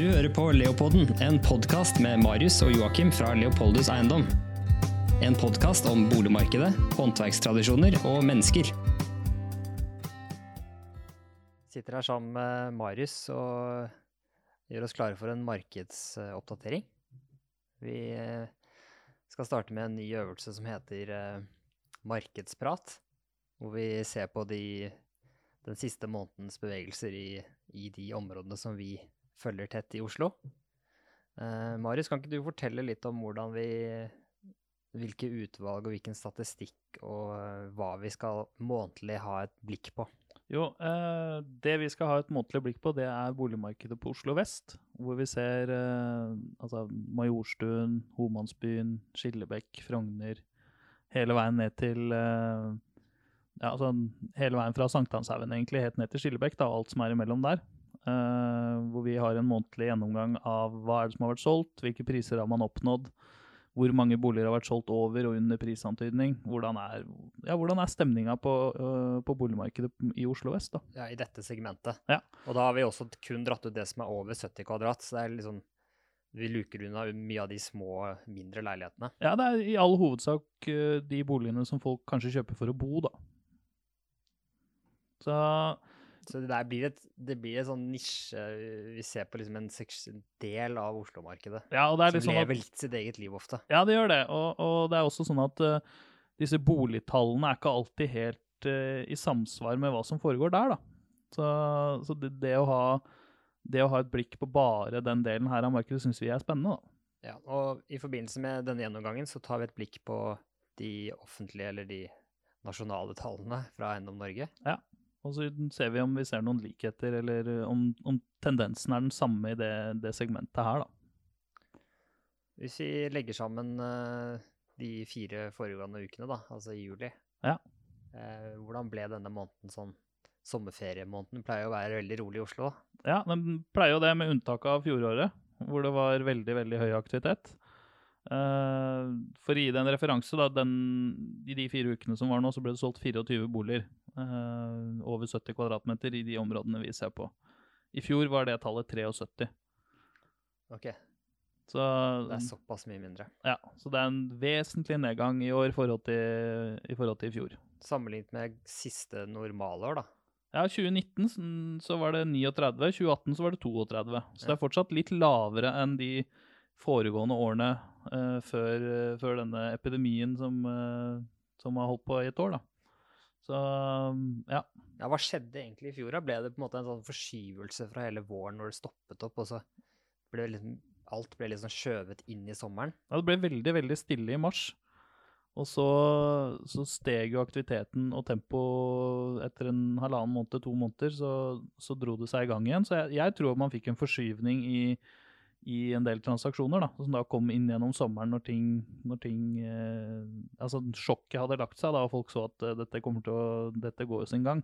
Du hører på Leopolden, en podkast med Marius og Joakim fra Leopoldus Eiendom. En podkast om boligmarkedet, håndverkstradisjoner og mennesker. Sitter her sammen med Marius og gjør oss klare for en markedsoppdatering. Vi eh, skal starte med en ny øvelse som heter eh, markedsprat, hvor vi ser på de, den siste månedens bevegelser i, i de områdene som vi følger tett i Oslo. Uh, Marius, kan ikke du fortelle litt om hvordan vi Hvilke utvalg og hvilken statistikk og uh, hva vi skal månedlig ha et blikk på? Jo, eh, det vi skal ha et månedlig blikk på, det er boligmarkedet på Oslo vest. Hvor vi ser eh, altså Majorstuen, Homansbyen, Skillebekk, Frogner. Hele veien ned til eh, Ja, altså hele veien fra Sankthanshaugen egentlig, helt ned til Skillebekk, da, alt som er imellom der. Uh, hvor vi har en månedlig gjennomgang av hva er det som har vært solgt, hvilke priser har man oppnådd, hvor mange boliger har vært solgt over og under prisantydning. Hvordan er, ja, hvordan er stemninga på, uh, på, boligmarkedet i Oslo vest? da? Ja, I dette segmentet. Ja. Og da har vi også kun dratt ut det som er over 70 kvadrat. så det er liksom vi luker unna mye av de små, mindre leilighetene. Ja, det er i all hovedsak uh, de boligene som folk kanskje kjøper for å bo, da. Så så det der blir et, det blir et sånn nisje Vi ser på liksom en del av Oslo-markedet. Ja, og det er litt som sånn lever litt sitt eget liv ofte. Ja, det gjør det. Og, og det er også sånn at uh, disse boligtallene er ikke alltid helt uh, i samsvar med hva som foregår der, da. Så, så det, det, å ha, det, å ha, et blikk på bare den delen her av markedet syns vi er spennende, da. Ja, og i forbindelse med denne gjennomgangen så tar vi et blikk på de offentlige eller de nasjonale tallene fra Eiendom Norge. Ja. Og så ser vi om vi ser noen likheter, eller om, om tendensen er den samme i det, det, segmentet her, da. Hvis vi legger sammen uh, de fire foregående ukene, da, altså i juli, ja. uh, hvordan ble denne måneden sånn? Sommerferiemåneden pleier å være veldig rolig i Oslo. Ja, den pleier jo det, med unntak av fjoråret, hvor det var veldig, veldig høy aktivitet. Uh, for å gi deg en referanse, da, den, i de fire ukene som var nå, så ble det solgt 24 boliger. Uh, over 70 kvadratmeter i de områdene vi ser på. I fjor var det tallet 73. Ok. Så, det er såpass mye mindre. Ja, så det er en vesentlig nedgang i år forhold til, i forhold til i fjor. Sammenlignet med siste normalår, da? Ja, 2019 så var det 39, 2018 så var det 32. Så ja. det er fortsatt litt lavere enn de foregående årene uh, før, uh, før, denne epidemien som, uh, som, har holdt på i et år. da. Så ja. ja. Hva skjedde egentlig i fjor? da? Ble det på en måte en sånn forskyvelse fra hele våren når det stoppet opp, og så ble liksom, alt ble liksom skjøvet inn i sommeren? Ja, det ble veldig, veldig stille i mars. Og så, så steg jo aktiviteten og tempoet etter en halvannen måned, to måneder, så, så, dro det seg i gang igjen. Så jeg, jeg tror man fikk en forskyvning i i en del transaksjoner, da, som da kom inn gjennom sommeren når ting, når ting eh, Altså sjokket hadde lagt seg, da, og folk så at uh, dette kommer til å Dette går jo sin gang.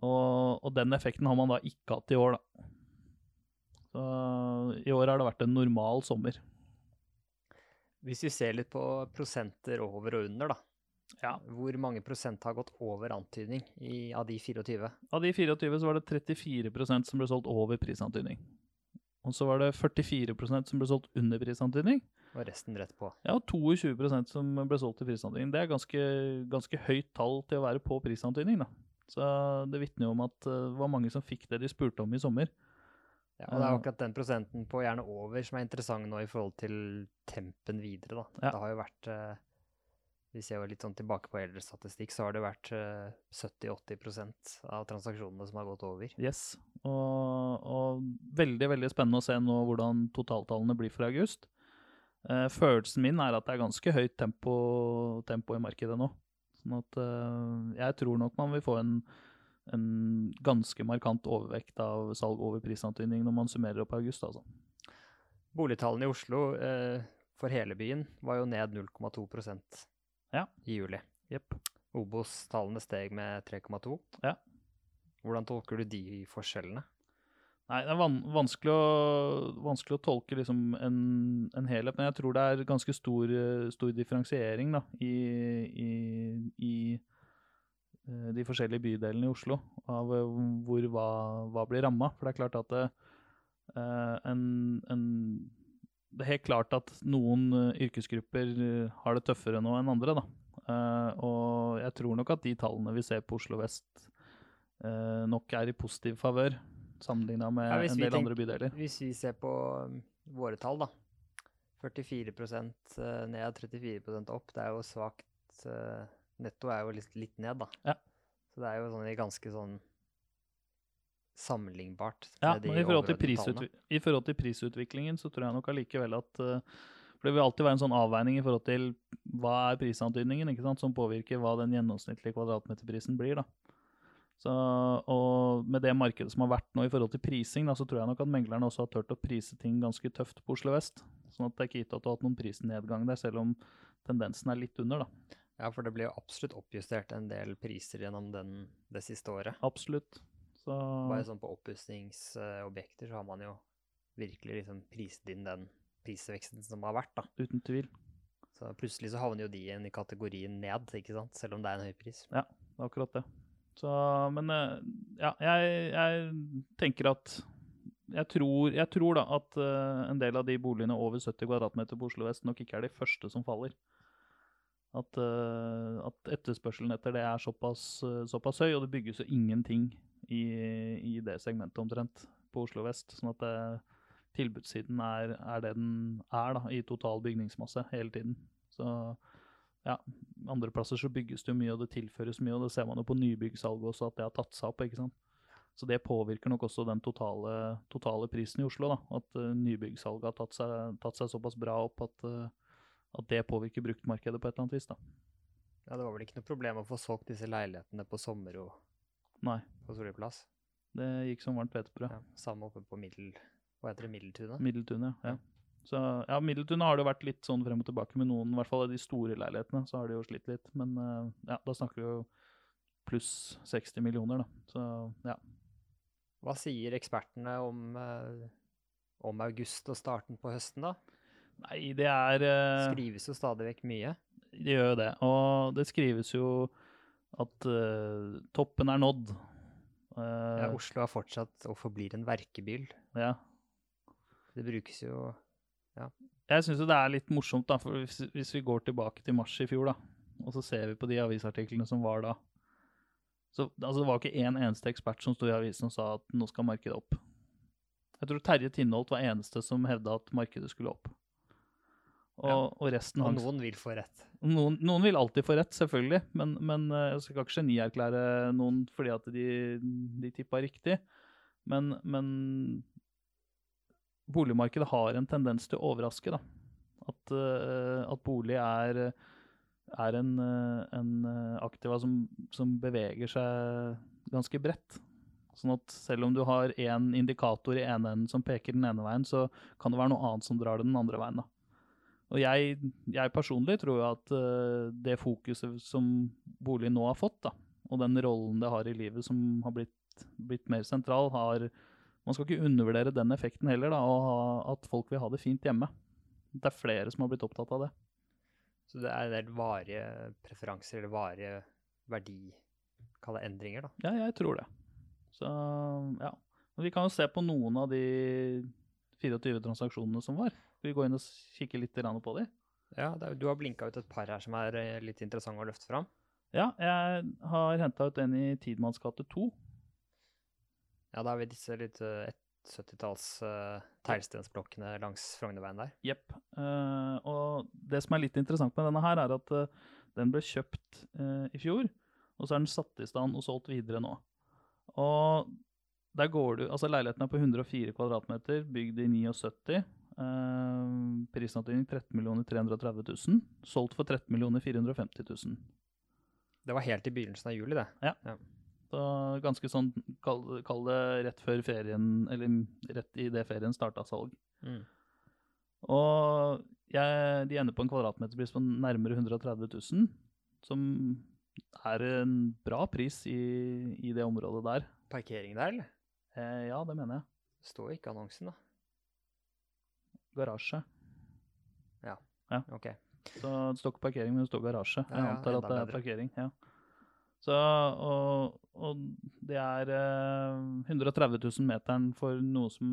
Og, og, den effekten har man da ikke hatt i år, da. Så i år har det vært en normal sommer. Hvis vi ser litt på prosenter over og under, da. Ja. Hvor mange prosent har gått over antydning i, av de 24? Av de 24 så var det 34% som ble solgt over prisantydning. Og så var det 44% som ble solgt under prisantydning. Og resten rett på. Ja, 22% som ble solgt til prisantydning. Det er ganske, ganske høyt tall til å være på prisantydning, da. Så det vitner jo om at eh, det var mange som fikk det de spurte om i sommer. Ja, og det er eh. akkurat den prosenten på gjerne over som er interessant nå i forhold til tempen videre, da. Ja. Det har jo vært eh, jeg var litt sånn tilbake på eldre statistikk, så har det vært 70-80% av transaksjonene som har gått over. Yes, og, og, veldig veldig spennende å se nå hvordan totaltallene blir for august. Eh, følelsen min er at det er ganske høyt tempo, tempo i markedet nå. Sånn at eh, jeg tror nok man vil få en, en ganske markant overvekt av salg over prisantydning når man summerer opp august. altså. Boligtallene i Oslo eh, for hele byen var jo ned 0,2 ja. i juli. Yep. Obos-tallene steg med 3,2. Ja. Hvordan tolker du de forskjellene? Nei, Det er van vanskelig, å, vanskelig å, tolke liksom en, en, helhet, men jeg tror det er ganske stor, stor differensiering da, i, i, i, eh, de forskjellige bydelene i Oslo av eh, hvor hva, hva blir ramma. For det er klart at det, eh, en, en Det er helt klart at noen eh, yrkesgrupper eh, har det tøffere nå enn andre, da. Eh, og jeg tror nok at de tallene vi ser på Oslo vest, nok er i positiv favør sammenligna med Ja, en del tenker, andre bydeler. Hvis vi ser på um, våre tall, da. 44 eh, ned, 34% opp. Det er jo svakt Netto er jo litt, litt ned, da. Ja. Så det er jo sånn i ganske sånn sammenlignbart Ja, men i forhold, til prisutvi- I forhold til prisutviklingen så tror jeg nok allikevel at eh, For det vil alltid være en sånn avveining i forhold til hva er prisantydningen, ikke sant, som påvirker hva den gjennomsnittlige kvadratmeterprisen blir. da. Så, og med det markedet som har vært nå i forhold til prising, da, så tror jeg nok at meglerne også har turt å prise ting ganske tøft på Oslo vest. Sånn at det er ikke gitt at du har hatt noen prisnedgang der, selv om tendensen er litt under. da. Ja, for det blir jo absolutt oppjustert en del priser gjennom den, det siste året. Absolutt. Så Bare sånn på oppussingsobjekter så har man jo virkelig liksom priset inn den prisveksten som har vært, da. uten tvil. Så plutselig så havner jo de igjen i kategorien ned, ikke sant? Selv om det er en høy pris. Det er akkurat det. Så, men eh, ja, jeg, jeg tenker at jeg tror, jeg tror da at eh, en del av de boligene over 70 kvadratmeter på Oslo vest nok ikke er de første som faller. At, eh, at etterspørselen etter det er såpass, såpass høy, og det bygges jo ingenting i, i det segmentet omtrent på Oslo vest. Sånn at det, tilbudssiden er, er det den er da, i total bygningsmasse hele tiden. Så ja, andre plasser så bygges det jo mye, og det tilføres mye, og det ser man jo på nybyggsalget også, at det har tatt seg opp. ikke sant? Så det påvirker nok også den totale, totale prisen i Oslo. da, At uh, nybyggsalget har tatt seg, tatt seg såpass bra opp at, uh, at det påvirker bruktmarkedet på et eller annet vis. da. Ja, det var vel ikke noe problem å få solgt disse leilighetene på sommer og Nei, på Solliplass. det gikk som varmt hvetebrød. Ja, samme oppe på Middel... Hva heter det? Middeltunet? Middeltunet, ja. Så ja, Middeltunet har det jo vært litt sånn frem og tilbake med noen, i hvert fall av de store leilighetene, så har de jo slitt litt. Men eh, ja, da snakker vi jo pluss 60 millioner, da. Så ja. Hva sier ekspertene om, eh, om august og starten på høsten, da? Nei, det er uh, Skrives jo stadig vekk mye. Det gjør jo det. Og det skrives jo at uh, toppen er nådd. Eh, Ja, Oslo er fortsatt og forblir en verkebyll. ja. Det brukes jo Jeg syns jo det er litt morsomt, da, for hvis, hvis vi går tilbake til mars i fjor, da, og så ser vi på de avisartiklene som var da så altså, Det var ikke én eneste ekspert som sto i avisen og sa at nå skal markedet opp. Jeg tror Terje Tinholt var eneste som hevda at markedet skulle opp. Og, Ja. og resten Og noen vil få rett. Noen, noen vil alltid få rett, selvfølgelig, men, men eh, jeg skal ikke genierklære noen fordi at de, de tippa riktig. Men, men boligmarkedet har en tendens til å overraske, da. At, eh, at bolig er, er en, eh, en aktiva som, som beveger seg ganske bredt. Sånn at selv om du har én indikator i ene enden som peker den ene veien, så kan det være noe annet som drar den andre veien. da. Og jeg, jeg personlig tror jo at eh, det fokuset som bolig nå har fått, da, og den rollen det har i livet som har blitt, blitt mer sentral, har Man skal ikke undervurdere den effekten heller, da, og at folk vil ha det fint hjemme. Det er flere som har blitt opptatt av det. Så det er en del varige preferanser eller varige verdi... Kall det endringer, da. Ja, jeg tror det. Så ja. Men vi kan jo se på noen av de 24 transaksjonene som var. Skal vi gå inn og kikke litt på de? Ja, er, Du har blinka ut et par her som er eh, litt interessante å løfte fram. Ja, jeg har henta ut en i Tidmanns gate 2. Ja, da har vi disse litt uh, 70-talls uh, teglstensblokkene langs Frognerveien der. Jepp. Uh, og det som er litt interessant med denne her, er at uh, den ble kjøpt uh, i fjor, og så er den satt i stand og solgt videre nå. Og der går du Altså, leiligheten er på 104 kvadratmeter, bygd i 79. Uh, Prisantydning 13 330 000. Solgt for 13 450 000. Det var helt i begynnelsen av juli, det. Ja. Så ganske sånn, kall, kall det rett før ferien, eller rett i det ferien starta salg. Mm. Og jeg, de ender på en kvadratmeterpris på nærmere 130 000, som er en bra pris i, i det området der. Parkering der, eller? Eh, ja, det mener jeg. Det står ikke i annonsen, da. Garasje. Ja, Ok. Så det står ikke parkering, men det står garasje. Jeg ja, antar at det er parkering. ja. Så, og, og det er eh, 130 000 meteren for noe som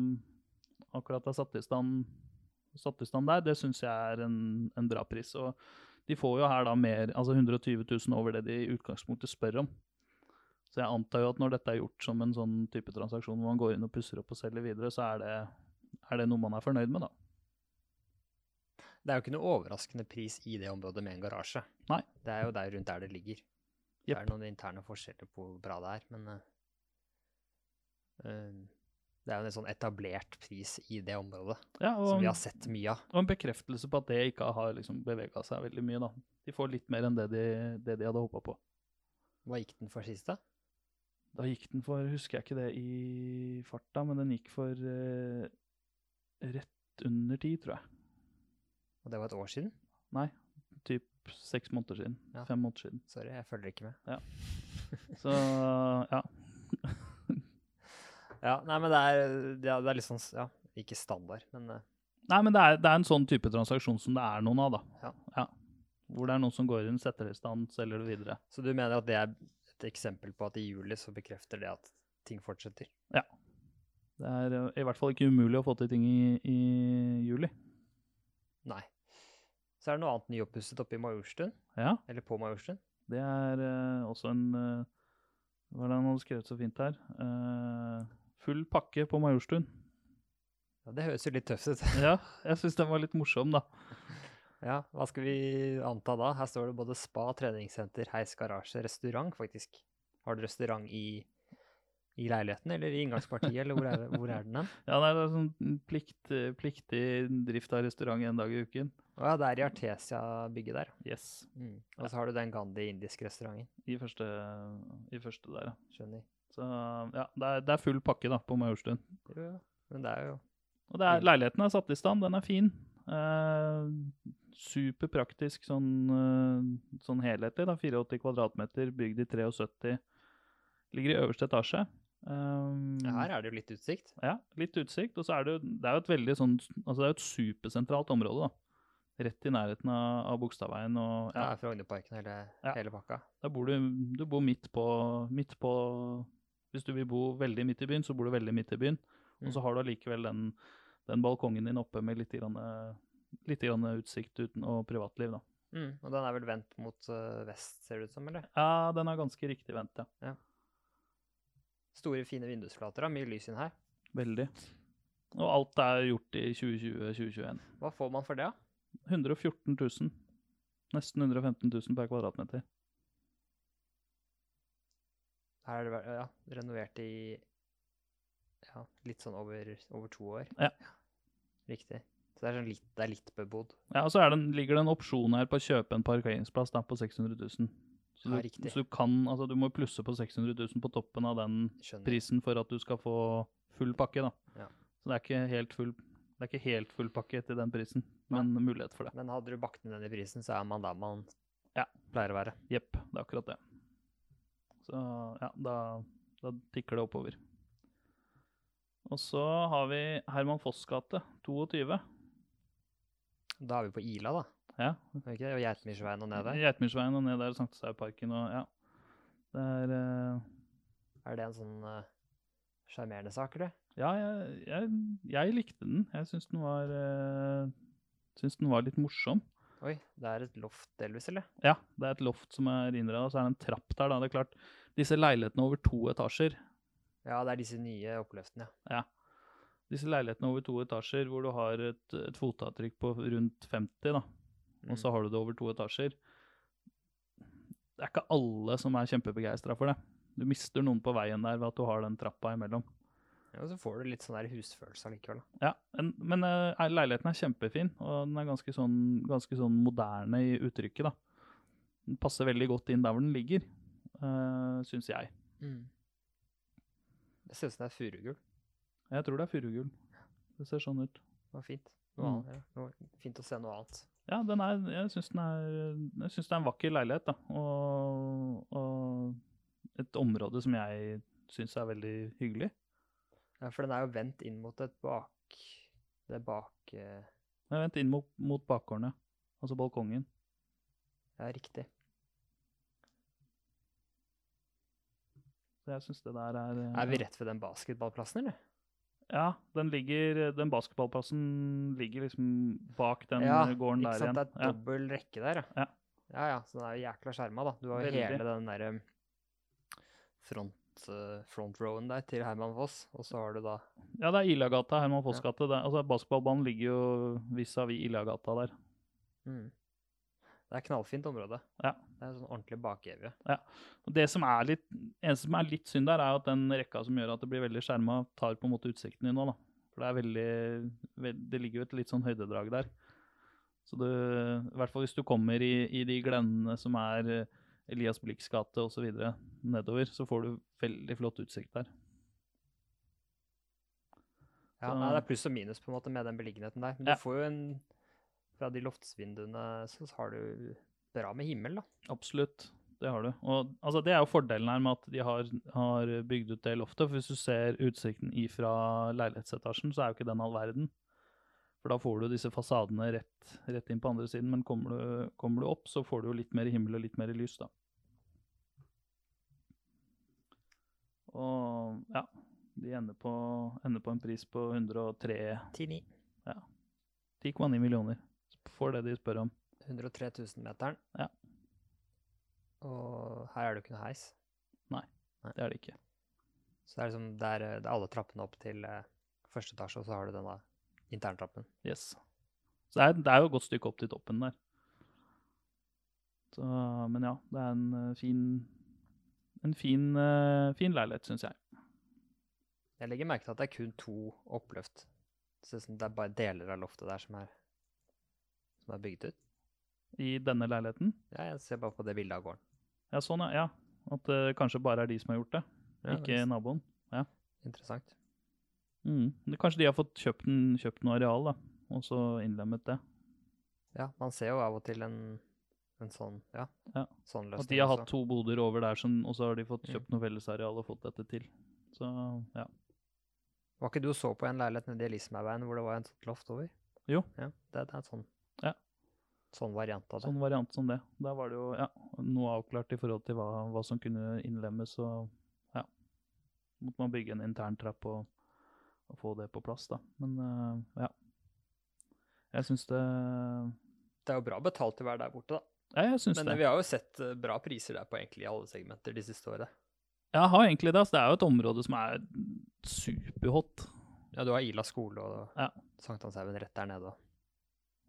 akkurat er satt i stand, satt i stand der, det syns jeg er en, en bra pris. Og de får jo her da mer, altså 120 000 over det de i utgangspunktet spør om. Så jeg antar jo at når dette er gjort som en sånn type transaksjon hvor man går inn og pusser opp og selger videre, så er det, er det noe man er fornøyd med, da. Det er jo ikke noe overraskende pris i det området med en garasje. Nei. Det er jo der rundt der det ligger. Det er noen interne forskjeller på hvor bra det er, men eh, det er jo en sånn etablert pris i det området, Ja, som vi har sett mye av. og en bekreftelse på at det ikke har liksom bevega seg veldig mye, da. De får litt mer enn det de, det de hadde håpa på. Hva gikk den for sist, da? Da gikk den for, husker jeg ikke det i farta, men den gikk for eh, rett under ti, tror jeg. Og det var et år siden? Nei, typ seks måneder siden. Ja. Fem måneder siden. Sorry, jeg følger ikke med. Så ja. Ja, nei, men det er, det er, det er litt sånn, ja, ikke standard, men eh, Nei, men det er, det er en sånn type transaksjon som det er noen av, da. Ja. Hvor det er noen som går inn, setter det i stand, selger det videre. Så du mener at det er et eksempel på at i juli så bekrefter det at ting fortsetter? Ja. Det er eh, i hvert fall ikke umulig å få til ting i, i juli. Nei. Så er det noe annet nyoppusset oppe i Majorstuen, Ja, eller på Majorstuen. det er uh, også en uh, Hva er det han hadde skrevet så fint her? Uh, full pakke på Majorstuen. Ja, det høres jo litt tøft ut. Ja, jeg syns den var litt morsom, da. Ja, hva skal vi anta da? Her står det både spa, treningssenter, heis, garasje, restaurant faktisk. Har du restaurant i, i leiligheten, eller i inngangspartiet, eller hvor er, hvor er den hen? Ja, nei, det er sånn plikt, pliktig drift av restaurant en dag i uken. Å ja, det er i Artesia-bygget der. Yes. Mm. Og så har du den Gandhi indiske restauranten. I første, i første der, ja. Skjønner. Så ja, det er, det er full pakke da, på Majorstuen. Ja. Men det er jo Og det er, leiligheten er satt i stand, den er fin. Eh, superpraktisk sånn, eh, sånn helhetlig. da, 84 kvadratmeter, bygd i 73. Ligger i øverste etasje. Um, Her er det jo litt utsikt. Ja, litt utsikt. Og så er det, jo- det er jo et veldig sånn Altså det er jo et supersentralt område, da. Rett i nærheten av, av Bogstadveien. Og Ja. ja, Frognerparken, hele, Ja. hele pakka. da bor du, du bor midt på, midt på Hvis du vil bo veldig midt i byen, så bor du veldig midt i byen. Og så Mm. har du allikevel den, den balkongen din oppe med litt, grann, litt grann utsikt uten, og privatliv, da. Mm. Og den er vel vendt mot eh, vest, ser det ut som, eller? Ja, den er ganske riktig vendt, ja. Store, fine vindusflater, da. Mye lys inn her. Veldig. Og alt er gjort i 2020-2021. Hva får man for det, da? 114 000. Nesten 115 000 per kvadratmeter. Her er det ja, renovert i ja, litt sånn over, over to år. Ja. Riktig. Så det er, sånn litt, det er litt bebodd. Ja, og så er det, ligger det en opsjon her på å kjøpe en parkeringsplass da, på 600 000. Så Ja, du, så du kan, altså du må plusse på 600 000 på toppen av den Skjønner. prisen for at du skal få full pakke, da. Ja. Så det er full, det er ikke helt full pakke til den prisen, men mulighet for det. Men hadde du bakt ned den i prisen, så er man der man Ja. pleier å være. Jepp, det er akkurat det. Så ja, da, da tikker det oppover. Og så har vi Herman Foss gate, 22. Da er vi på Ila, da. Ja, det? Og Geitmyrsveien og ned der. Geitmyrsveien og ned der, Sankthanshaugparken og ja. Det er uh... Er det en sånn sjarmerende uh, sak, eller? Ja, jeg, jeg, jeg likte den. Jeg syns den var uh, Syns den var litt morsom. Oi, det er et loft delvis, eller? Ja, det er et loft som er innreda, så er det en trapp der, da. Det er klart, disse leilighetene over to etasjer Ja, det er disse nye oppløftene. Ja. Disse leilighetene over to etasjer hvor du har et, et fotavtrykk på rundt 50, da. Og så har du det over to etasjer. Det er ikke alle som er kjempebegeistra for det. Du mister noen på veien der ved at du har den trappa imellom. Ja, og så får du litt sånn der husfølelse allikevel. da. Ja, en, Men uh, leiligheten er kjempefin, og den er ganske sånn, ganske sånn moderne i uttrykket. da. Den passer veldig godt inn der hvor den ligger, uh, syns jeg. Det ser ut som det er furugull. Jeg tror det er furugull. Det ser sånn ut. Det var fint. Noe Mm. annet, ja. Noe, fint å se noe annet. Ja, den er, jeg syns den den, er en vakker leilighet, da. Og, og et område som jeg syns er veldig hyggelig. Ja, for den er jo vendt inn mot et bak... Det bak... eh, Jeg vent inn mot, mot bakgården, ja. Altså balkongen. Ja, riktig. Så jeg syns det der er eh, Er vi rett ved den basketballplassen, eller? Ja, den ligger Den basketballplassen ligger liksom bak den ja, gården ikke sant? Det er dobbel rekke der, Ja. Ja ja, så den er jo jækla skjerma, da. Du har jo hele den derre front, eh, front rowen der til Herman Foss, og så har du da Ja, det er Ilagata, Herman Foss gate. Ja. Altså, basketballbanen ligger jo vis-à-vis Ilagata der. mm. Det er knallfint område. Ja. Det er sånn ordentlig bakevje. Og det som er litt, eneste som er litt synd der, er at den rekka som gjør at det blir veldig skjerma, tar på en måte utsikten din nå, da. For det er veldig, vel- Det ligger jo et litt sånn høydedrag der. Så du, i hvert fall hvis du kommer i, i de glennene som er eh, Elias Blix gate osv. nedover, så får du veldig flott utsikt der. Ja, nei, det er pluss og minus på en måte med den beliggenheten der. Men Ja. du får jo en Fra de loftsvinduene så har du bra med himmel, da. Absolutt, det har du. Og altså, det er jo fordelen her med at de har, har bygd ut det loftet. For hvis du ser utsikten ifra leilighetsetasjen, så er jo ikke den all verden. For da får du disse fasadene rett, rett inn på andre siden, men kommer du, kommer du opp, så får du jo litt mer himmel og litt mer lys, da. Og ja, de ender på, ender på en pris på 103 10-9. 10,9 millioner. For det de spør om. 103 000-meteren. Ja. Og her er det jo ikke noe heis. Nei, Det er det ikke. Så det er liksom det er, det er alle trappene opp til eh, første etasje, og så har du denne interntrappen. Yes. Så det er, det er jo et godt stykke opp til toppen der. Så, men ja, det er en eh, fin en fin, uh, fin leilighet, syns jeg. Jeg legger merke til at det er kun to oppløft. Som det er bare deler av loftet der som er, som er bygd ut. I denne leiligheten. Ja, jeg ser bare på det bildet av gården. Ja, sånn, ja. ja. At det kanskje bare er de som har gjort det, Ja, ikke visst. naboen. Interessant. Mm. Kanskje de har fått kjøpt, en, kjøpt noe areal, da, og så innlemmet det. Ja, man ser jo av og til en, en sånn, ja, Ja. sånn At de har hatt to boder over der, som, og så har de fått Mm. kjøpt noe fellesareal og fått dette til. Så ja. Var ikke du så på en leilighet nede i Elisabethveien hvor det var en sånn loft over? Jo. Ja, det, det er et sånn, Ja. sånn variant av det. Sånn variant som det. Da var det jo ja, noe avklart i forhold til hva, hva som kunne innlemmes, og ja. Måtte man bygge en intern trapp og, og få det på plass, da. Men uh, ja. Jeg syns det Det er jo bra betalt til å være der borte, da. Ja, jeg synes Men det. vi har jo sett eh, bra priser der på egentlig alle segmenter de siste årene. Jeg har egentlig det. Altså, det er jo et område som er superhot. Ja, du har Ila skole og Ja. Sankthanshaugen rett der nede.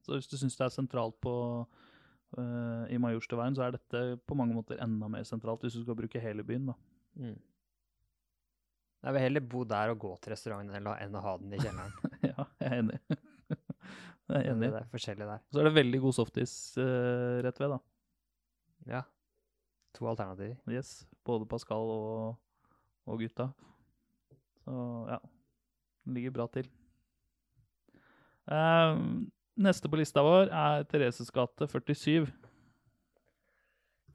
Så hvis du syns det er sentralt på uh, i Majorstuveien, så er dette på mange måter enda mer sentralt, hvis du skal bruke hele byen, da. Mm. Jeg vil heller bo der og gå til restauranten enn å- ha den i kjelleren. ja, jeg er enig. jeg er enig. Det er forskjellig der. Så er det veldig god softis uh, rett ved, da. Ja. To alternativer. Yes. Både Pascal og, og gutta. Så ja. Den ligger bra til. Eh, neste på lista vår er Thereses gate 47.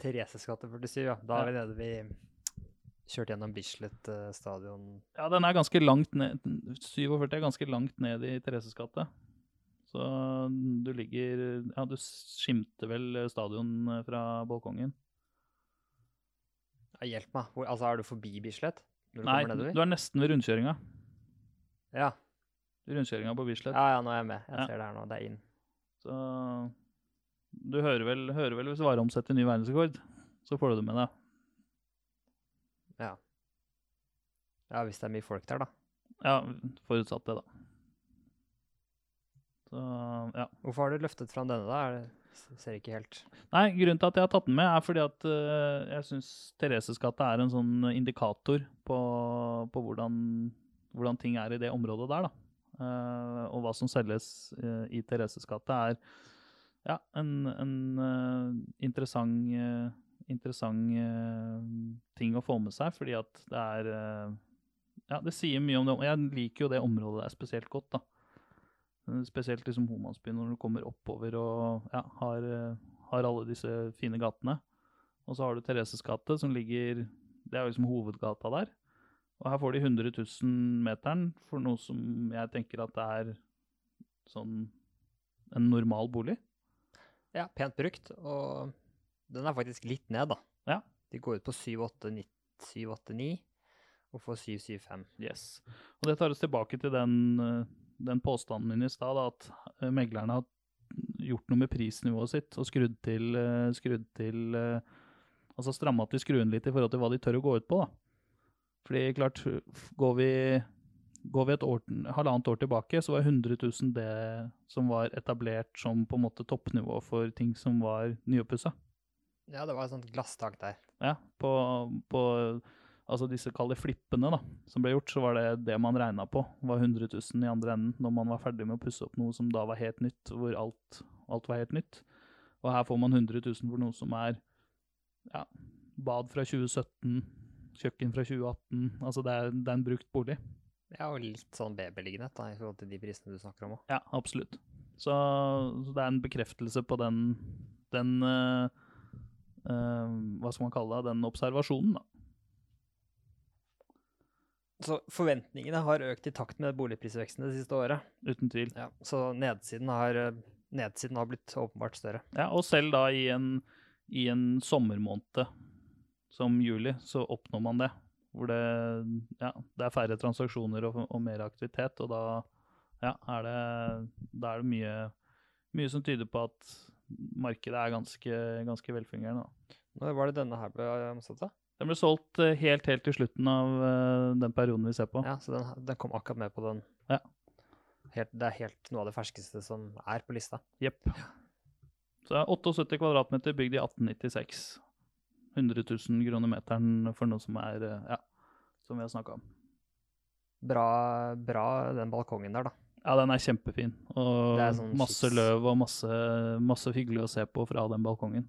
Thereses gate 47, ja. Da er vi nede vi kjørte gjennom Bislett eh, stadion. Ja, den er ganske langt ned 47 er ganske langt ned i Thereses gate. Så du ligger Ja, du skimter vel stadion eh, fra balkongen. Ja, hjelp meg. Hvor, altså, er du forbi Bislett? Du Nei, du er nesten ved rundkjøringa. Ja. Rundkjøringa på Bislett. ja, ja, nå er jeg med. Jeg Ja. ser det her nå. Det er inn. Så du hører vel, hører vel hvis Warholm setter ny verdensrekord, så får du det med deg. Ja. Ja, hvis det er mye folk der, da. Ja, forutsatt det, da. Så ja. Hvorfor har du løftet fram denne, da? Det, ser ikke helt Nei, grunnen til at jeg har tatt den med, er fordi at uh, jeg syns Thereses gate er en sånn indikator på, på hvordan, hvordan ting er i det området der, da. Eh, og hva som selges eh, i Thereses gate, er ja, en, en eh, interessant, interessant ting å få med seg, fordi at det er Ja, det sier mye om det. og Jeg liker jo det området der spesielt godt, da. Spesielt liksom Homansbyen, når du kommer oppover og ja, har, har alle disse fine gatene. Og så har du Thereses gate, som ligger Det er jo liksom hovedgata der. Og her får de 100 000-meteren for noe som jeg tenker at det er sånn en normal bolig. Ja, pent brukt. Og den er faktisk litt ned, da. Ja. De går ut på 7-8-9. og får 775. Yes. Og det tar oss tilbake til den, eh, den påstanden min i stad, at eh, meglerne har gjort noe med prisnivået sitt og skrudd til, eh, skrudd til Altså stramma til skruen litt i forhold til hva de tør å gå ut på, da. Fordi klart, går vi, går vi et år, halvannet år tilbake, så var 100 000 det som var etablert som på en måte toppnivå for ting som var nyoppussa. Ja, det var et sånt glasstak der. Ja, på, på altså disse kalde flippene da, som ble gjort, så var det det man regna på. var 100 000 i andre enden når man var ferdig med å pusse opp noe som da var helt nytt, hvor alt, alt var helt nytt. Og her får man 100 000 for noe som er ja, bad fra 2017, kjøkken fra 2018. Altså det er, det er en brukt bolig. Ja, og litt sånn babyliggenhet da, i forhold til de prisene du snakker om òg. Ja, absolutt. Så, så det er en bekreftelse på den, den uh, uh, Hva skal man kalle det? Den observasjonen, da. Så forventningene har økt i takt med boligprisveksten det siste året. Uten tvil. Ja, så nedsiden har, nedsiden har blitt åpenbart større. Ja, og selv da i en, i en sommermåned som juli, så oppnår man det. Hvor det, ja, det er færre transaksjoner og, og mer aktivitet, og da, ja, er, det, da er det mye, mye som tyder på at markedet er ganske, ganske velfungerende. Da. Når var det denne her ble omsatt, da? Den ble solgt eh, helt, helt til slutten av eh, den perioden vi ser på. Ja, så den, den kom akkurat med på den. Ja. Helt, det er helt noe av det ferskeste som er på lista. Jepp. Så det er 78 kvadratmeter bygd i 1896. 100 000 kroner meteren for noe som er, eh, ja, som vi har snakka om. Bra, bra den balkongen der, da. Ja, den er kjempefin. Og er sånn masse løv og masse, masse hyggelig å se på fra den balkongen.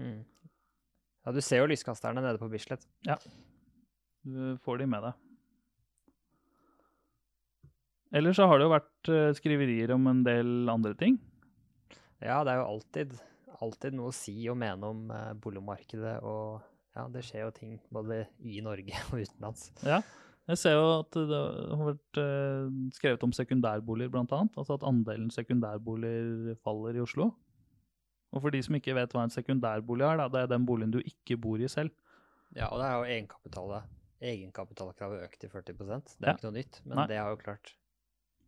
Mm. Ja, du ser jo lyskasterne nede på Bislett. Ja. Du får de med deg. Ellers så har det jo vært eh, skriverier om en del andre ting. Ja, det er jo alltid, alltid noe å si og mene om eh, boligmarkedet, og ja, det skjer jo ting både i Norge og utenlands. Ja. Jeg ser jo at det har vært eh, skrevet om sekundærboliger, annet. Altså at andelen sekundærboliger faller i Oslo. Og for de som ikke vet hva en sekundærbolig er, da, det er den boligen du ikke bor i selv. Ja, og det er jo egenkapitalet. Egenkapitalkravet økt til 40% Det er Ja. ikke noe nytt, men Nei. det har jo klart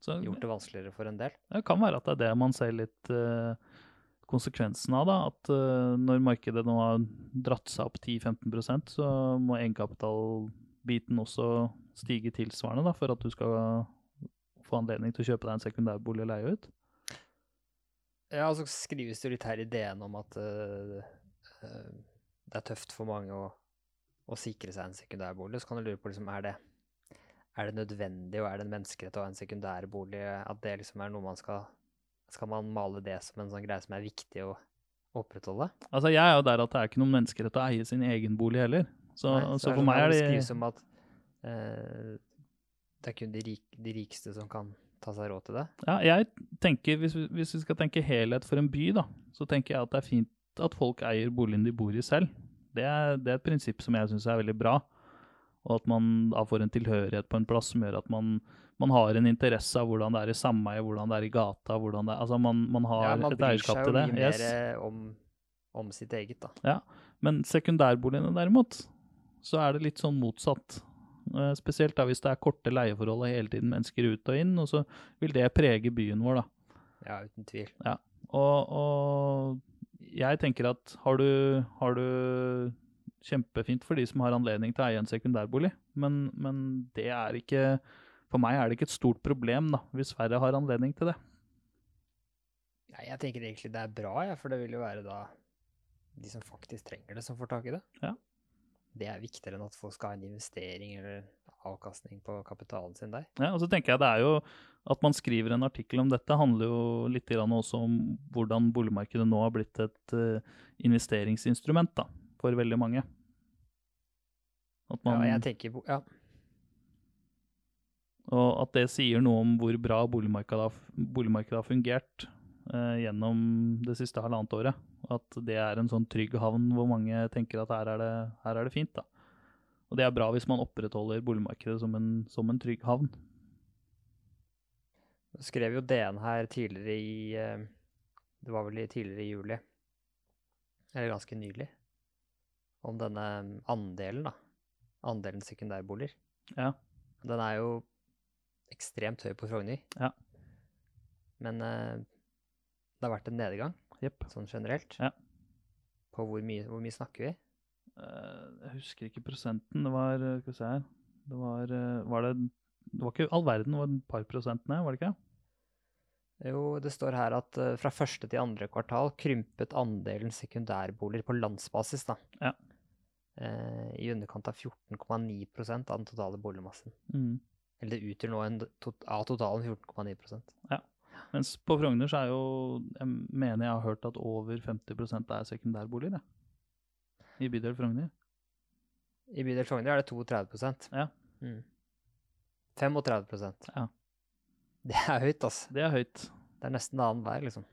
Så gjort det vanskeligere for en del. det kan være at det er det man ser litt eh, konsekvensen av. da, At eh, når markedet nå har dratt seg opp 10-15% så må egenkapitalbiten også stige tilsvarende da, for at du skal få anledning til å kjøpe deg en sekundærbolig og leie ut. Ja, og så skrives det litt her i DN om at eh, det er tøft for mange å, å sikre seg en sekundærbolig. Så kan du lure på, liksom, er det, er det nødvendig og er det en menneskerett å ha en sekundærbolig? At det liksom er noe man skal Skal man male det som en sånn greie som er viktig å opprettholde? Altså, Jeg er jo der at det er ikke noen menneskerett å eie sin egen bolig heller. Så, Nei, så, så for meg er det det som om at eh, det er kun de, rik, de rikeste som kan ta seg råd til det. Ja, jeg tenker, hvis vi, hvis vi skal tenke helhet for en by, da, så tenker jeg at det er fint at folk eier boligen de bor i selv. Det er, det er et prinsipp som jeg syns er veldig bra. Og at man da får en tilhørighet på en plass som gjør at man, man har en interesse av hvordan det er i sameiet, hvordan det er i gata. hvordan det Altså man, man har Ja, man et bryr seg jo mye Yes. mer om, om sitt eget, da. Ja. Men sekundærboligene derimot, så er det litt sånn motsatt. Eh, Spesielt da hvis det er korte leieforhold og hele tiden mennesker ut og inn, og så vil det prege byen vår, da. Ja, uten tvil. Og, og jeg tenker at har du, har du Kjempefint for de som har anledning til å eie en sekundærbolig, men, men det er ikke For meg er det ikke et stort problem da, hvis færre har anledning til det. Nei, jeg tenker egentlig det er bra, ja, for det vil jo være da de som faktisk trenger det, som får tak i det. Ja. Det er viktigere enn at folk skal ha en investering eller avkastning på kapitalen sin der. Ja, og så tenker jeg det er jo At man skriver en artikkel om dette, handler jo litt grann også om hvordan boligmarkedet nå har blitt et eh, investeringsinstrument da, for veldig mange. At man, Ja, jeg tenker, på, ja, Og at det sier noe om hvor bra boligmarkedet har, fungert eh, gjennom det siste halvannet året. At det er en sånn trygg havn hvor mange tenker at her er det, her er det fint. da. Og det er bra hvis man opprettholder boligmarkedet som en, som en trygg havn. Jeg skrev jo DN her tidligere i eh, Det var vel tidligere i juli, eller ganske nylig, om denne andelen, da. Andelen sekundærboliger. Ja. Den er jo ekstremt høy på Frogner. Ja. Men eh, det har vært en nedgang, yep. sånn generelt. Ja. På hvor mye, hvor mye snakker vi? Eh, jeg husker ikke prosenten. Det var eh, Skal vi se her Det var, eh, var det Det var ikke all verden, det var et par prosent ned, var det ikke? Jo, det står her at fra første til andre kvartal krympet andelen sekundærboliger på landsbasis, da. Ja. Eh, I underkant av 14,9 av den totale boligmassen. Mm. Eller det utgjør nå en tot, av totalen 14,9 Ja. Mens på Frogner så er jo Jeg mener jeg har hørt at over 50% er sekundærboliger, jeg. I bydel Frogner. I bydel Frogner er det 32% Ja. Mm. 35% Ja. Det er høyt, altså. Det er høyt. Det er nesten annenhver, liksom.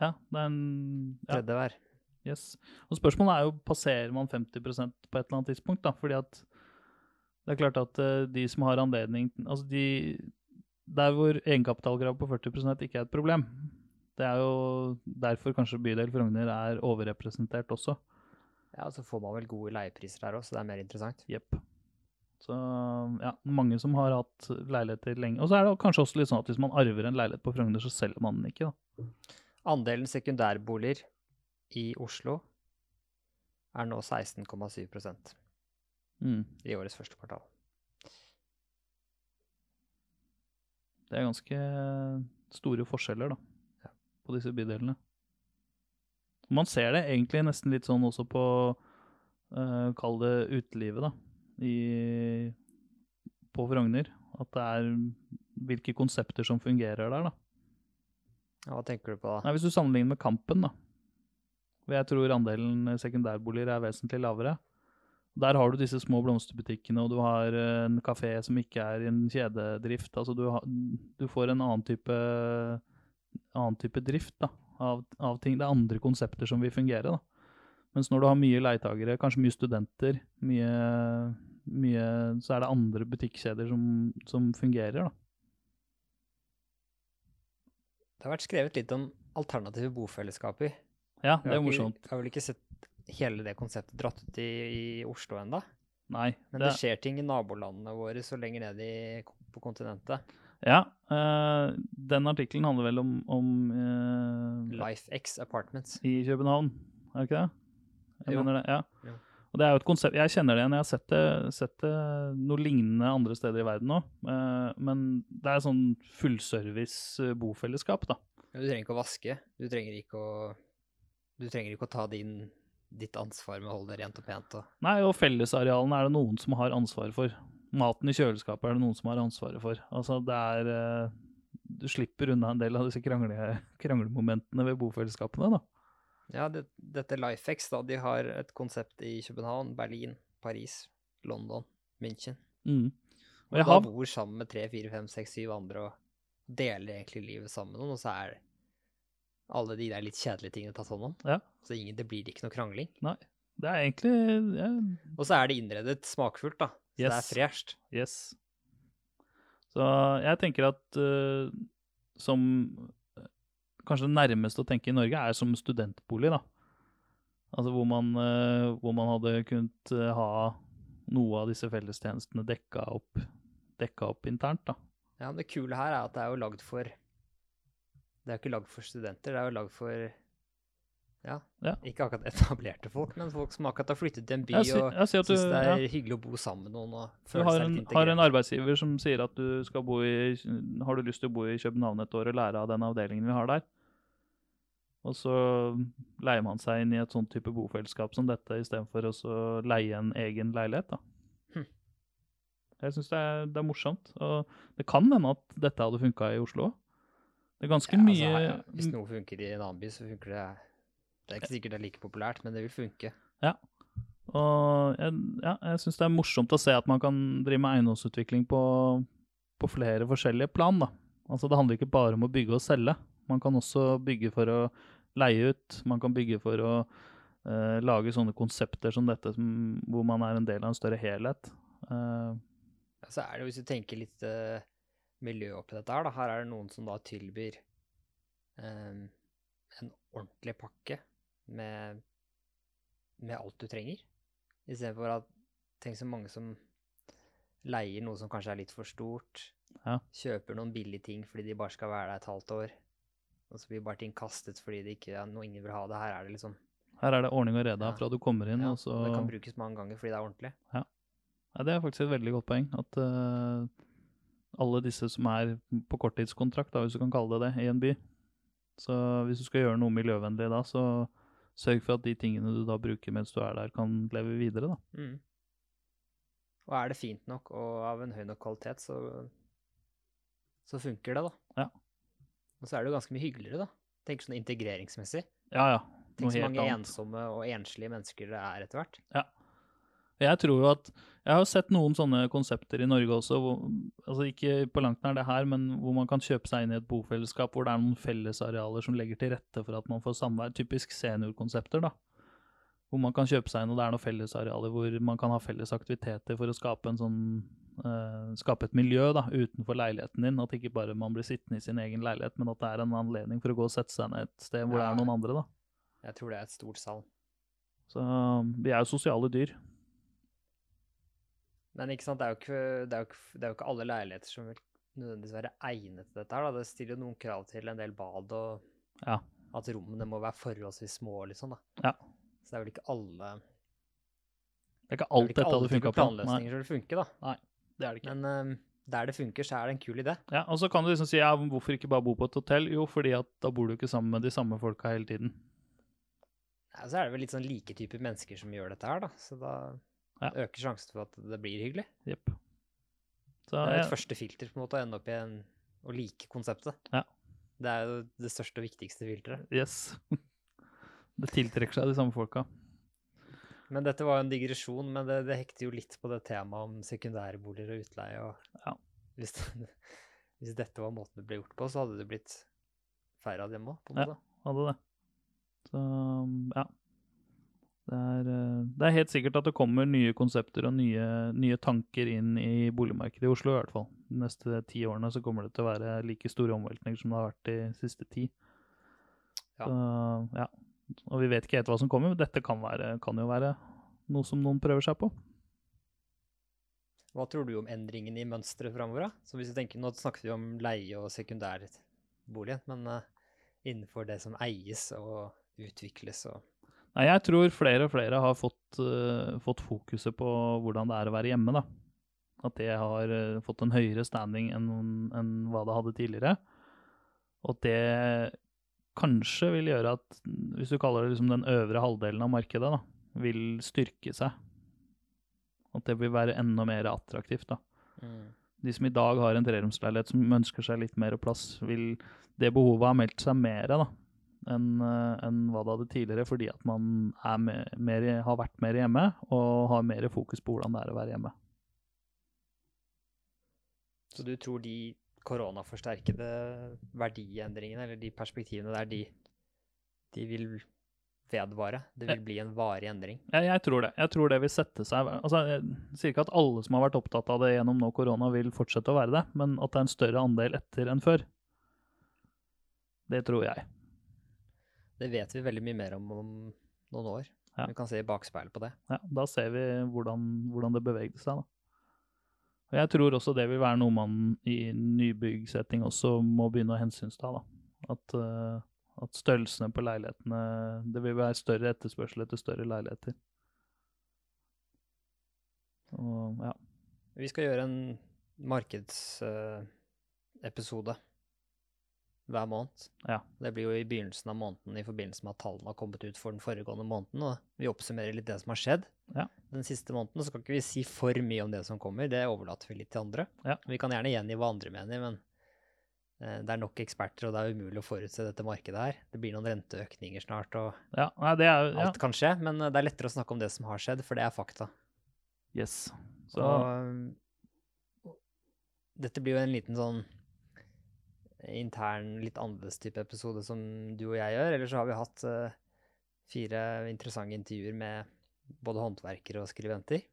Ja, det er en ja, Tredje hver. Yes. Og spørsmålet er jo passerer man 50% på et eller annet tidspunkt, da. Fordi at det er klart at eh, de som har anledning Altså de Der hvor egenkapitalkrav på 40% ikke er et problem. Det er jo derfor kanskje bydel Frogner er overrepresentert også. Ja, og så får man vel gode leiepriser der òg, så det er mer interessant. Jepp. Så ja, mange som har hatt leiligheter lenge. Og så er det kanskje også litt sånn at hvis man arver en leilighet på Frogner, så selger man den ikke, da. Andelen sekundærboliger i Oslo er nå 16,7 Mm. i årets første kvartal. Det er ganske store forskjeller, da, Ja. på disse bydelene. Man ser det egentlig nesten litt sånn også på uh, Kall det utelivet, da. I, på Frogner. At det er hvilke konsepter som fungerer der, da. Hva tenker du på da? Nei, Hvis du sammenligner med Kampen, da. Jeg tror andelen sekundærboliger er vesentlig lavere. Der har du disse små blomsterbutikkene, og du har eh, en kafé som ikke er i en kjededrift. Altså du, har, du får en annen type, annen type drift da, av, av ting. Det er andre konsepter som vil fungere. da. Mens når du har mye leietagere, kanskje mye studenter, mye, mye, så er det andre butikkjeder som, som fungerer. da. Det har vært skrevet litt om alternative bofellesskaper. Ja, det er morsomt. Jeg har vel ikke sett hele det konseptet dratt ut i, i Oslo enda. Nei. Men det, det skjer ting i nabolandene våre så lenger ned i, på kontinentet. Ja, Øh, den artikkelen handler vel om, om øh, LifeX Apartments. i København, er det ikke det? Jeg Jo. mener det, ja. ja. Og det er jo et konsept, Jeg kjenner det igjen, jeg har sett det, sett det noe lignende andre steder i verden òg. men det er sånn fullservice eh, bofellesskap, da. Ja, Du trenger ikke å vaske. Du trenger ikke å, du trenger ikke å ta din, ditt ansvar med å holde det rent og pent. Og. Nei, og fellesarealene er det noen som har ansvar for. Maten i kjøleskapet er det noen som har ansvaret for. Altså, det er eh, Du slipper unna en del av disse krangle, kranglemomentene ved bofellesskapene, da. Ja, det, dette LifeX, da, de har et konsept i København, Berlin, Paris, London, München. Mm. Og Og da har bor sammen med tre, fire, fem, seks, syv andre og deler egentlig livet sammen med noen, og så er alle de der litt kjedelige tingene tatt hånd om. Ja. Så ingen, det blir ikke noe krangling. Nei. Det er egentlig ja, Og så er det innredet smakfullt, da. Så det er Yes. fresht. Yes. Så jeg tenker at uh, som eh, Kanskje det nærmeste å tenke i Norge er som studentbolig, da. Altså hvor man, uh, hvor man hadde kunnet uh, ha noe av disse fellestjenestene dekka opp, dekka opp internt, da. Ja, men det kule her er at det er jo lagd for Det er jo ikke lagd for studenter, det er jo lagd for ja, Ja. ikke akkurat etablerte folk, men folk som akkurat har flyttet til en by Jeg, si, og jeg du, syns det ja, er hyggelig å bo sammen med noen og du føle har seg en, litt har en arbeidsgiver som sier at du skal bo i Har du lyst til å bo i København et år og lære av den avdelingen vi har der? Og så leier man seg inn i et sånt type bofellesskap som dette, istedenfor å leie en egen leilighet. da. Hm. Jeg syns det, det er morsomt. Og det kan hende at dette hadde funka i Oslo òg. Det er ganske Ja, altså, mye her. Hvis noe funker i en annen by, så funker det Det er ikke sikkert det er like populært, men det vil funke. Ja. Og jeg, ja, jeg syns det er morsomt å se at man kan drive med eiendomsutvikling på, på flere forskjellige plan. da. Altså Det handler ikke bare om å bygge og selge. Man kan også bygge for å leie ut. Man kan bygge for å uh, lage sånne konsepter som dette, som, hvor man er en del av en større helhet. Uh, Ja, Så er det, hvis du tenker litt uh, miljø oppi dette her, da. Her er det noen som da tilbyr um, en ordentlig pakke med, med alt du trenger. Istedenfor at Tenk så mange som leier noe som kanskje er litt for stort. Ja. Kjøper noen billige ting fordi de bare skal være der et halvt år. Og så blir bare ting kastet fordi det ikke er noe ingen vil ha det. Her er det liksom Her er det ordning og rede Ja. fra du kommer inn, ja, og så Det kan brukes mange ganger fordi det er ordentlig. Ja, det er faktisk et veldig godt poeng. At eh, alle disse som er på korttidskontrakt, da, hvis du kan kalle det det, i en by Så hvis du skal gjøre noe miljøvennlig da, så sørg for at de tingene du da bruker mens du er der, kan leve videre, da. Mm. Og er det fint nok og av en høy nok kvalitet, så, så funker det, da. Ja. Og så er det jo ganske mye hyggeligere, da. Tenk sånn integreringsmessig. Ja, ja. Tenk Noe så helt mange annet. ensomme og enslige mennesker det er etter hvert. Jeg tror jo at Jeg har sett noen sånne konsepter i Norge også, hvor, altså ikke på langt nær det her, men hvor man kan kjøpe seg inn i et bofellesskap hvor det er noen fellesarealer som legger til rette for at man får samvær. Typisk seniorkonsepter, da. Hvor man kan kjøpe seg inn, og det er noen fellesarealer hvor man kan ha felles aktiviteter for å skape en sånn eh, skape et miljø da, utenfor leiligheten din. At ikke bare man blir sittende i sin egen leilighet, men at det er en anledning for å gå og sette seg ned et sted hvor det er noen andre. da. Jeg tror det er et stort salg. Så vi er jo sosiale dyr. Men ikke sant, det er ikke, det er jo ikke, det er jo ikke alle leiligheter som vil nødvendigvis være egnet til dette her. Da. Det stiller jo noen krav til en del bad, og Ja. at rommene må være forholdsvis små, liksom. da. Ja. Så det er vel ikke alle Det er ikke det er alt ikke dette alle hadde funka på. Nei, planløsninger som vil funke, da. det er det ikke. Men øhm, der det funker, så er det en kul idé. Ja, og så kan du liksom si ja, hvorfor ikke bare bo på et hotell? Jo, fordi at da bor du ikke sammen med de samme folka hele tiden. Ja, så er det vel litt sånn like typer mennesker som gjør dette her, da. Så da Ja. øker sjansen for at det blir hyggelig. Yep. Så Det er et ja, første filter på en måte å ende opp i en, å like konseptet. Ja. Det er jo det største og viktigste filteret. yes. Det tiltrekker seg de samme folka. Men dette var jo en digresjon, men det, det hekter jo litt på det temaet om sekundærboliger og utleie. og Ja. hvis, hvis dette var måten det ble gjort på, så hadde det blitt færre av dem òg, på en Ja. Hadde det. Så ja. Det er, eh, det er helt sikkert at det kommer nye konsepter og nye, nye tanker inn i boligmarkedet i Oslo, i hvert fall. De neste ti årene så kommer det til å være like store omveltninger som det har vært de siste ti. Ja. Så, ja. Og vi vet ikke helt hva som kommer, men dette kan, være, kan jo være noe som noen prøver seg på. Hva tror du om endringen i mønsteret framover? Nå snakket vi om leie- og sekundærbolig, men eh, innenfor det som eies og utvikles og Nei, jeg tror flere og flere har fått, uh, fått fokuset på hvordan det er å være hjemme, da. At det har uh, fått en høyere standing enn, enn hva det hadde tidligere. Og det kanskje vil gjøre at, hvis du kaller det liksom den øvre halvdelen av markedet, da, vil styrke seg. At det vil være enda mer attraktivt, da. De som i dag har en treromsleilighet som ønsker seg litt mer plass, vil det behovet ha meldt seg mer da, enn en hva det hadde tidligere, fordi at man er me- mer, har vært mer hjemme og har mer fokus på hvordan det er å være hjemme. Så du tror de koronaforsterkede verdiendringene, eller de perspektivene der, de, de vil vedvare? Det vil bli en varig endring? Jeg, jeg tror det. Jeg tror det vil sette seg altså, Jeg sier ikke at alle som har vært opptatt av det gjennom nå korona, vil fortsette å være det, men at det er en større andel etter enn før. Det tror jeg. Det vet vi veldig mye mer om om noen år. Ja. Vi kan se i bakspeilet på det. Ja, da ser vi hvordan, hvordan det bevegde seg, da. Og jeg tror også det vil være noe man i nybyggsetting også må begynne å hensynsta. At, uh, at størrelsene på leilighetene Det vil være større etterspørsel etter større leiligheter. Og ja. Vi skal gjøre en markedsepisode hver måned. Ja. Det blir jo i begynnelsen av måneden i forbindelse med at tallene har kommet ut for den foregående måneden, og vi oppsummerer litt det som har skjedd. Ja. Den siste måneden så skal ikke vi si for mye om det som kommer, det overlater vi litt til andre. Ja. Vi kan gjerne gjengi hva andre mener, men eh, det er nok eksperter, og det er umulig å forutse dette markedet her. Det blir noen renteøkninger snart, og ja. Nei, det er ja. alt kan skje, men eh, det er lettere å snakke om det som har skjedd, for det er fakta. Yes. Så Og um, dette blir jo en liten sånn intern, litt annerledes type episode som du og jeg gjør. Eller så har vi hatt eh, fire interessante intervjuer med både håndverkere og skribenter.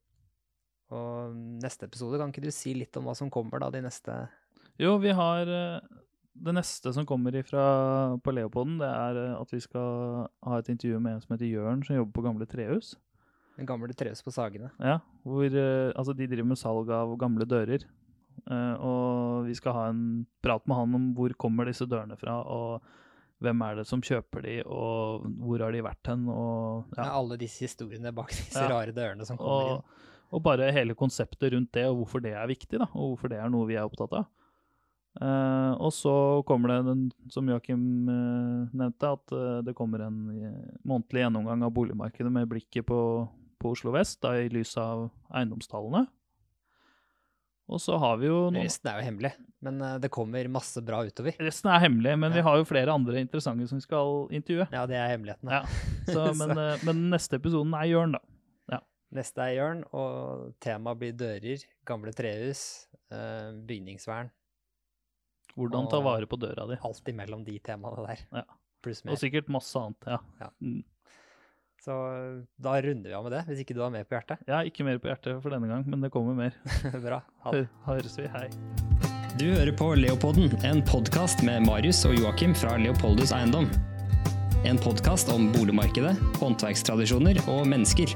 Og neste episode, kan ikke du si litt om hva som kommer da, de neste Jo, vi har eh, Det neste som kommer ifra på Leopolden, det er eh, at vi skal ha et intervju med en som heter Jørn, som jobber på Gamle Trehus. Den gamle Trehus på Sagene. Ja, hvor altså de driver med salg av gamle dører. Eh, og vi skal ha en prat med han om hvor kommer disse dørene fra, og hvem er det som kjøper de, og hvor har de vært hen, og Ja. ja. alle disse historiene bak disse rare dørene som kommer Og, og bare hele konseptet rundt det, og hvorfor det er viktig, da, og hvorfor det er noe vi er opptatt av. Uh, og så kommer det, den, som Joakim uh, nevnte, at uh, det kommer en månedlig gjennomgang av boligmarkedet med blikket på, på Oslo vest, da i lys av eiendomstallene. Og så har vi jo noen Resten er jo hemmelig, men eh, det kommer masse bra utover. Resten er hemmelig, men vi har jo flere andre interessante som vi skal intervjue. Ja, det er hemmeligheten. Ja. Så, men, eh, men neste episoden er Jørn, da. Neste er Jørn, og temaet blir dører, gamle trehus, eh, bygningsvern. Hvordan ta vare på døra di. Alt imellom de temaene der. Ja. Pluss Og sikkert masse annet. Ja. Ja. Så da runder vi av med det, hvis ikke du har mer på hjertet. Har ikke mer på hjertet for denne gang, men det kommer mer. Bra. Ha det. Høres vi. Hei. Du hører på Leopolden, en podkast med Marius og Joakim fra Leopoldus Eiendom. En podkast om boligmarkedet, håndverkstradisjoner og mennesker.